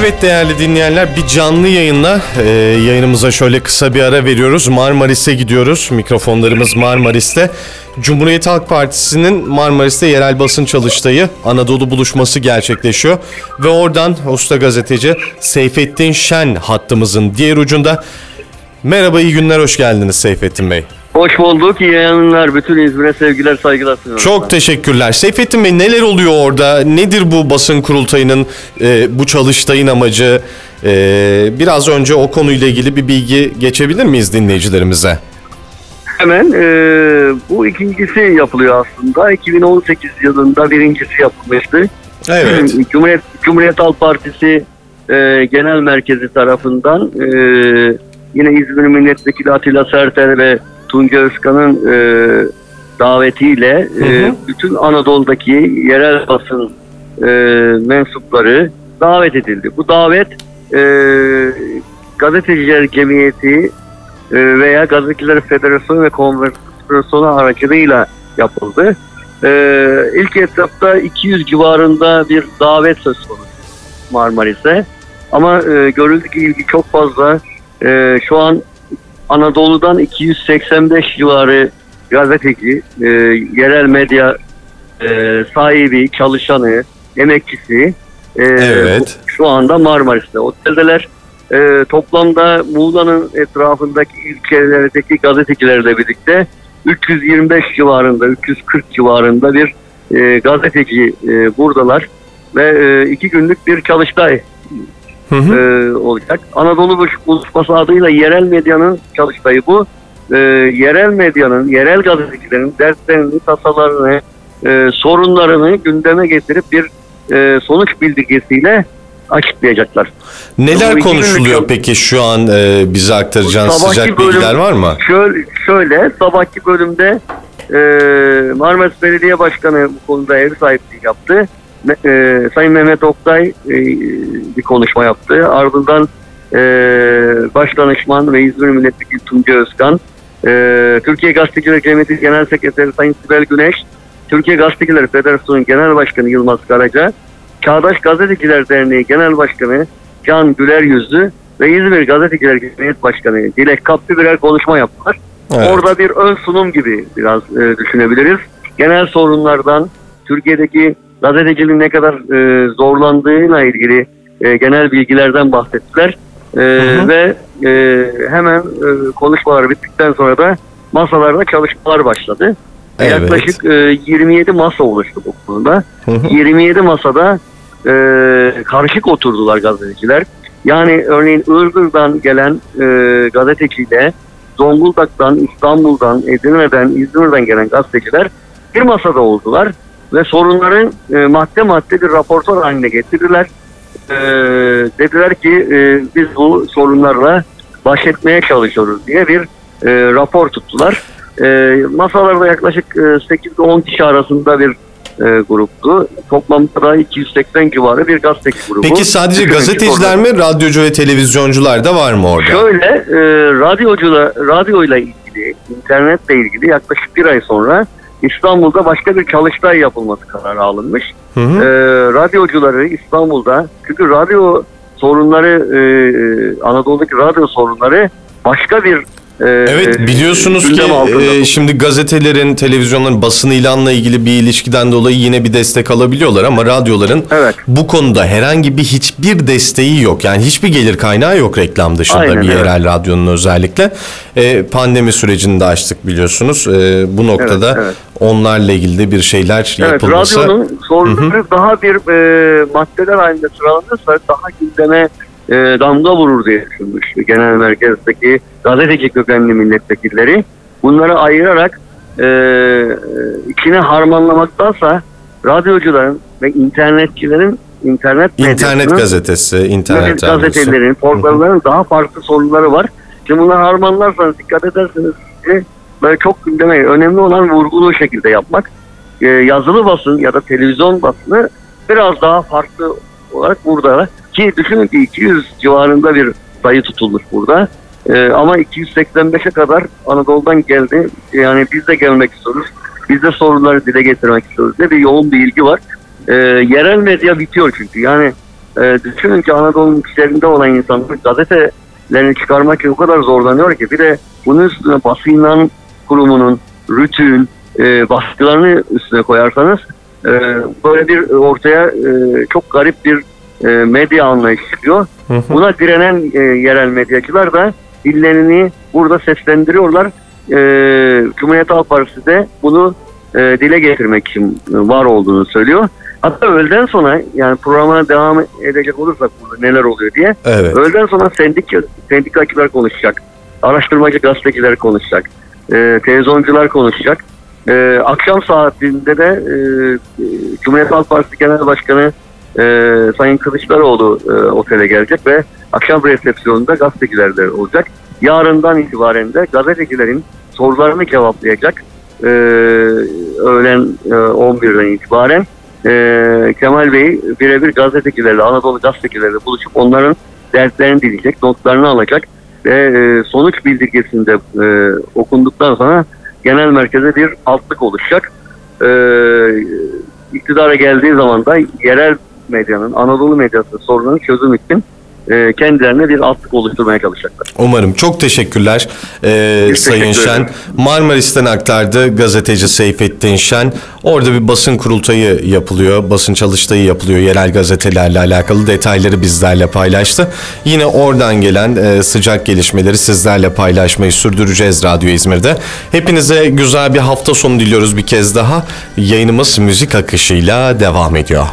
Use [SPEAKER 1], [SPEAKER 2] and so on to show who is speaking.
[SPEAKER 1] Evet değerli dinleyenler bir canlı yayınla e, yayınımıza şöyle kısa bir ara veriyoruz. Marmaris'e gidiyoruz. Mikrofonlarımız Marmaris'te. Cumhuriyet Halk Partisi'nin Marmaris'te yerel basın çalıştayı Anadolu buluşması gerçekleşiyor. Ve oradan usta gazeteci Seyfettin Şen hattımızın diğer ucunda. Merhaba iyi günler hoş geldiniz Seyfettin Bey.
[SPEAKER 2] Hoş bulduk. İyi yayınlar. Bütün İzmir'e sevgiler, saygılar sunuyorum.
[SPEAKER 1] Çok teşekkürler. Seyfettin Bey neler oluyor orada? Nedir bu basın kurultayının, e, bu çalıştayın amacı? E, biraz önce o konuyla ilgili bir bilgi geçebilir miyiz dinleyicilerimize?
[SPEAKER 2] Hemen e, bu ikincisi yapılıyor aslında. 2018 yılında birincisi yapılmıştı.
[SPEAKER 1] Evet.
[SPEAKER 2] Cumhuriyet, Cumhuriyet Halk Partisi e, Genel Merkezi tarafından e, yine İzmir Milletvekili Atilla Serter ve Tunca Özkan'ın e, davetiyle
[SPEAKER 1] Hı
[SPEAKER 2] e,
[SPEAKER 1] hı.
[SPEAKER 2] bütün Anadolu'daki yerel basın e, mensupları davet edildi. Bu davet e, Gazeteciler Cemiyeti e, veya Gazeteciler Federasyonu ve Konfederasyonu aracılığıyla yapıldı. E, ilk etapta 200 civarında bir davet söz konusu Marmaris'e. Ama e, görüldü ki ilgi çok fazla. E, şu an Anadolu'dan 285 civarı gazeteci, e, yerel medya e, sahibi, çalışanı, emekçisi e,
[SPEAKER 1] Evet.
[SPEAKER 2] şu anda Marmaris'te oteldeler. E, toplamda Muğla'nın etrafındaki ilçelerdeki gazetecilerle birlikte 325 civarında, 340 civarında bir e, gazeteci e, buradalar ve e, iki günlük bir çalıştay
[SPEAKER 1] Hı hı.
[SPEAKER 2] e, olacak. Anadolu Buluş- Buluşması adıyla yerel medyanın çalıştayı bu. E, yerel medyanın, yerel gazetecilerin dertlerini, tasalarını, e, sorunlarını gündeme getirip bir e, sonuç bildirgesiyle açıklayacaklar.
[SPEAKER 1] Neler
[SPEAKER 2] bu
[SPEAKER 1] konuşuluyor
[SPEAKER 2] günlük-
[SPEAKER 1] peki şu an e, bize aktaracağınız sıcak
[SPEAKER 2] bölüm-
[SPEAKER 1] bilgiler var mı?
[SPEAKER 2] Şöyle, şöyle sabahki bölümde e, Marmaris Belediye Başkanı bu konuda ev sahipliği yaptı. E, Sayın Mehmet Oktay e, bir konuşma yaptı. Ardından e, Başdanışman ve İzmir Milletvekili Tunca Özkan, e, Türkiye Gazeteciler Cemiyeti Genel Sekreteri Sayın Sibel Güneş, Türkiye Gazeteciler Federasyonu Genel Başkanı Yılmaz Karaca, Çağdaş Gazeteciler Derneği Genel Başkanı Can Güler Yüzlü ve İzmir Gazeteciler Cemiyet Başkanı Dilek Kaplı birer konuşma yaptılar.
[SPEAKER 1] Evet.
[SPEAKER 2] Orada bir ön sunum gibi biraz e, düşünebiliriz. Genel sorunlardan, Türkiye'deki gazeteciliğin ne kadar e, zorlandığıyla ilgili e, genel bilgilerden bahsettiler. E,
[SPEAKER 1] hı.
[SPEAKER 2] Ve e, hemen e, konuşmalar bittikten sonra da masalarda çalışmalar başladı.
[SPEAKER 1] Evet.
[SPEAKER 2] Yaklaşık e, 27 masa oluştu bu konuda.
[SPEAKER 1] Hı hı.
[SPEAKER 2] 27 masada e, karışık oturdular gazeteciler. Yani örneğin Iğdır'dan gelen e, gazeteciyle Zonguldak'tan, İstanbul'dan, Edirne'den, İzmir'den gelen gazeteciler bir masada oldular ve sorunları e, madde madde bir raportor haline getirdiler. E, dediler ki e, biz bu sorunlarla baş etmeye çalışıyoruz diye bir e, rapor tuttular. E, masalarda yaklaşık e, 8-10 kişi arasında bir e, gruptu. Toplamda da 280 civarı bir gazeteci grubu.
[SPEAKER 1] Peki sadece
[SPEAKER 2] ki
[SPEAKER 1] gazeteciler
[SPEAKER 2] orada-
[SPEAKER 1] mi, radyocu ve televizyoncular da var mı orada?
[SPEAKER 2] Şöyle e, radyocula, radyoyla ilgili, internetle ilgili yaklaşık bir ay sonra İstanbul'da başka bir çalıştay yapılması kararı alınmış.
[SPEAKER 1] Hı hı.
[SPEAKER 2] E, radyocuları İstanbul'da, çünkü radyo sorunları, e, Anadolu'daki radyo sorunları başka bir e,
[SPEAKER 1] Evet
[SPEAKER 2] e,
[SPEAKER 1] biliyorsunuz ki e, şimdi gazetelerin, televizyonların basın ilanla ilgili bir ilişkiden dolayı yine bir destek alabiliyorlar ama radyoların
[SPEAKER 2] Evet.
[SPEAKER 1] bu konuda herhangi bir hiçbir desteği yok. Yani hiçbir gelir kaynağı yok reklam dışında
[SPEAKER 2] Aynen,
[SPEAKER 1] bir
[SPEAKER 2] evet.
[SPEAKER 1] yerel radyonun özellikle. E, pandemi sürecini de açtık biliyorsunuz. E, bu noktada
[SPEAKER 2] Evet, evet.
[SPEAKER 1] Onlarla ilgili de bir şeyler
[SPEAKER 2] Evet,
[SPEAKER 1] yapılması.
[SPEAKER 2] radyonun sorunları daha bir e, maddeler halinde sıralanırsa daha gündeme e, damga vurur diye düşünmüş genel merkezdeki gazeteci kökenli milletvekilleri. Bunları ayırarak e, içine harmanlamaktansa radyocuların ve internetçilerin internet
[SPEAKER 1] İnternet gazetesi, internet
[SPEAKER 2] gazetelerin, portalların daha farklı sorunları var. Şimdi bunları harmanlarsanız dikkat ederseniz böyle çok gündeme önemli olan vurgulu şekilde yapmak. E, yazılı basın ya da televizyon basını biraz daha farklı olarak burada ki düşünün ki 200 civarında bir sayı tutulmuş burada. E, ama 285'e kadar Anadolu'dan geldi. Yani biz de gelmek istiyoruz. Biz de sorunları dile getirmek istiyoruz diye bir yoğun bir ilgi var. E, yerel medya bitiyor çünkü. Yani e, düşünün ki Anadolu'nun içlerinde olan insanlar gazetelerini çıkarmak için o kadar zorlanıyor ki bir de bunun üstüne basından kurumunun, rütün, e, baskılarını üstüne koyarsanız e, böyle bir ortaya e, çok garip bir e, medya anlayışı çıkıyor. Buna direnen e, yerel medyacılar da dillerini burada seslendiriyorlar. E, Cumhuriyet Halk Partisi de bunu e, dile getirmek için var olduğunu söylüyor. Hatta öğleden sonra yani programa devam edecek olursak burada neler oluyor diye
[SPEAKER 1] Evet.
[SPEAKER 2] öğleden sonra sendik, sendikacılar konuşacak. Araştırmacı gazeteciler konuşacak. E, televizyoncular konuşacak. E, akşam saatinde de e, Cumhuriyet Halk Partisi Genel Başkanı e, Sayın Kılıçdaroğlu e, otele gelecek ve akşam resepsiyonunda gazeteciler de olacak. Yarından itibaren de gazetecilerin sorularını cevaplayacak. E, öğlen e, 11'den itibaren e, Kemal Bey birebir gazetecilerle, Anadolu gazetecilerle buluşup onların dertlerini dinleyecek, notlarını alacak ve e, sonuç bildirgesinde e, okunduktan sonra genel merkeze bir altlık oluşacak. E, iktidara geldiği zaman da yerel medyanın, Anadolu medyası sorununu çözüm için e, kendilerine bir altlık oluşturmaya çalışacaklar.
[SPEAKER 1] Umarım. Çok teşekkürler ee,
[SPEAKER 2] Biz
[SPEAKER 1] Sayın
[SPEAKER 2] teşekkür
[SPEAKER 1] Şen.
[SPEAKER 2] ederim.
[SPEAKER 1] Marmaris'ten aktardı gazeteci Seyfettin Şen. Orada bir basın kurultayı yapılıyor. Basın çalıştayı yapılıyor. Yerel gazetelerle alakalı detayları bizlerle paylaştı. Yine oradan gelen e, sıcak gelişmeleri sizlerle paylaşmayı sürdüreceğiz Radyo İzmir'de. Hepinize güzel bir hafta sonu diliyoruz bir kez daha. Yayınımız müzik akışıyla devam ediyor.